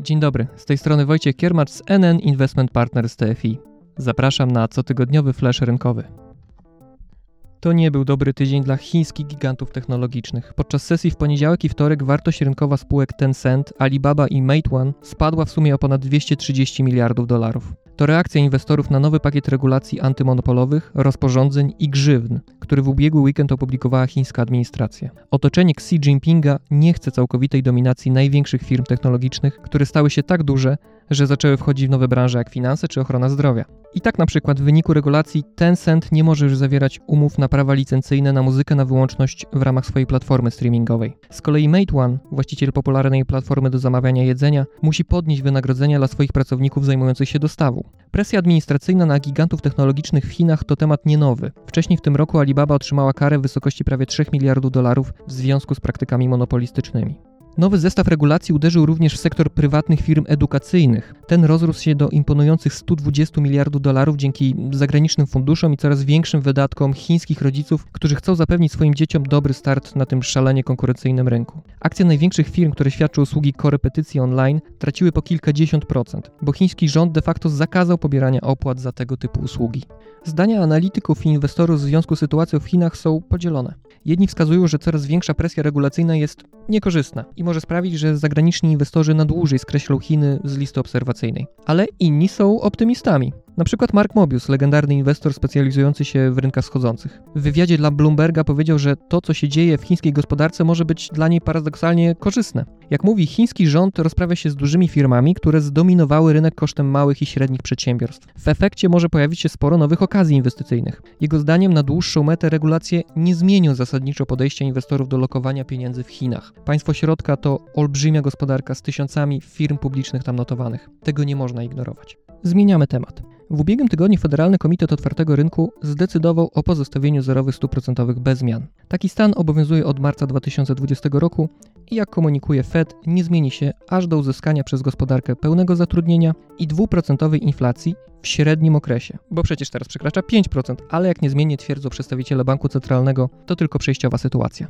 Dzień dobry, z tej strony Wojciech Kiermacz z NN Investment Partners TFI. Zapraszam na cotygodniowy flash rynkowy. To nie był dobry tydzień dla chińskich gigantów technologicznych. Podczas sesji w poniedziałek i wtorek wartość rynkowa spółek Tencent, Alibaba i Meituan spadła w sumie o ponad 230 miliardów dolarów. To reakcja inwestorów na nowy pakiet regulacji antymonopolowych, rozporządzeń i grzywny, który w ubiegły weekend opublikowała chińska administracja. Otoczenie Xi Jinpinga nie chce całkowitej dominacji największych firm technologicznych, które stały się tak duże, że zaczęły wchodzić w nowe branże jak finanse czy ochrona zdrowia. I tak na przykład w wyniku regulacji Tencent nie może już zawierać umów na prawa licencyjne na muzykę na wyłączność w ramach swojej platformy streamingowej. Z kolei Meituan, właściciel popularnej platformy do zamawiania jedzenia, musi podnieść wynagrodzenia dla swoich pracowników zajmujących się dostawą. Presja administracyjna na gigantów technologicznych w Chinach to temat nie nowy. Wcześniej w tym roku Alibaba otrzymała karę w wysokości prawie 3 miliardów dolarów w związku z praktykami monopolistycznymi. Nowy zestaw regulacji uderzył również w sektor prywatnych firm edukacyjnych. Ten rozrósł się do imponujących 120 miliardów dolarów dzięki zagranicznym funduszom i coraz większym wydatkom chińskich rodziców, którzy chcą zapewnić swoim dzieciom dobry start na tym szalenie konkurencyjnym rynku. Akcje największych firm, które świadczą usługi korepetycji online, traciły po kilkadziesiąt procent, bo chiński rząd de facto zakazał pobierania opłat za tego typu usługi. Zdania analityków i inwestorów w związku z sytuacją w Chinach są podzielone. Jedni wskazują, że coraz większa presja regulacyjna jest niekorzystna i może sprawić, że zagraniczni inwestorzy na dłużej skreślą Chiny z listy obserwacyjnej. Ale inni są optymistami. Na przykład Mark Mobius, legendarny inwestor specjalizujący się w rynkach schodzących. W wywiadzie dla Bloomberga powiedział, że to, co się dzieje w chińskiej gospodarce, może być dla niej paradoksalnie korzystne. Jak mówi, chiński rząd rozprawia się z dużymi firmami, które zdominowały rynek kosztem małych i średnich przedsiębiorstw. W efekcie może pojawić się sporo nowych okazji inwestycyjnych. Jego zdaniem na dłuższą metę regulacje nie zmienią zasadniczo podejścia inwestorów do lokowania pieniędzy w Chinach. Państwo środka to olbrzymia gospodarka z tysiącami firm publicznych tam notowanych. Tego nie można ignorować. Zmieniamy temat. W ubiegłym tygodniu Federalny Komitet Otwartego Rynku zdecydował o pozostawieniu zerowych stóp procentowych bez zmian. Taki stan obowiązuje od marca 2020 roku i jak komunikuje Fed, nie zmieni się aż do uzyskania przez gospodarkę pełnego zatrudnienia i dwuprocentowej inflacji w średnim okresie, bo przecież teraz przekracza 5%, ale jak niezmiennie twierdzą przedstawiciele banku centralnego, to tylko przejściowa sytuacja.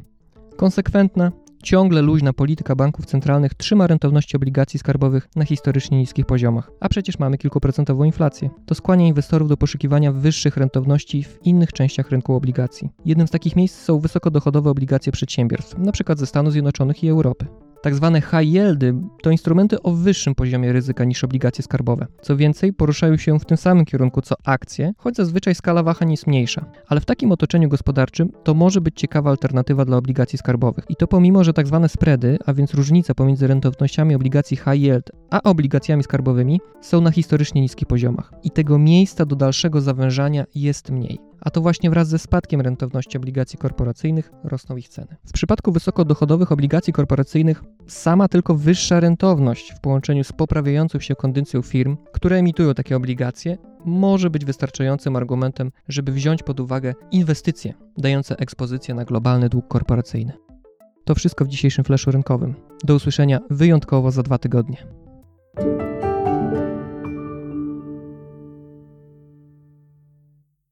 Konsekwentna, Ciągle luźna polityka banków centralnych trzyma rentowności obligacji skarbowych na historycznie niskich poziomach, a przecież mamy kilkuprocentową inflację. To skłania inwestorów do poszukiwania wyższych rentowności w innych częściach rynku obligacji. Jednym z takich miejsc są wysokodochodowe obligacje przedsiębiorstw, np. ze Stanów Zjednoczonych i Europy. Tak zwane high yieldy to instrumenty o wyższym poziomie ryzyka niż obligacje skarbowe. Co więcej, poruszają się w tym samym kierunku co akcje, choć zazwyczaj skala wahań jest mniejsza. Ale w takim otoczeniu gospodarczym to może być ciekawa alternatywa dla obligacji skarbowych. I to pomimo, że tak zwane spready, a więc różnica pomiędzy rentownościami obligacji high yield a obligacjami skarbowymi są na historycznie niskich poziomach. I tego miejsca do dalszego zawężania jest mniej a to właśnie wraz ze spadkiem rentowności obligacji korporacyjnych rosną ich ceny. W przypadku wysokodochodowych obligacji korporacyjnych sama tylko wyższa rentowność w połączeniu z poprawiającą się kondycją firm, które emitują takie obligacje, może być wystarczającym argumentem, żeby wziąć pod uwagę inwestycje dające ekspozycję na globalny dług korporacyjny. To wszystko w dzisiejszym flaszu rynkowym. Do usłyszenia wyjątkowo za dwa tygodnie.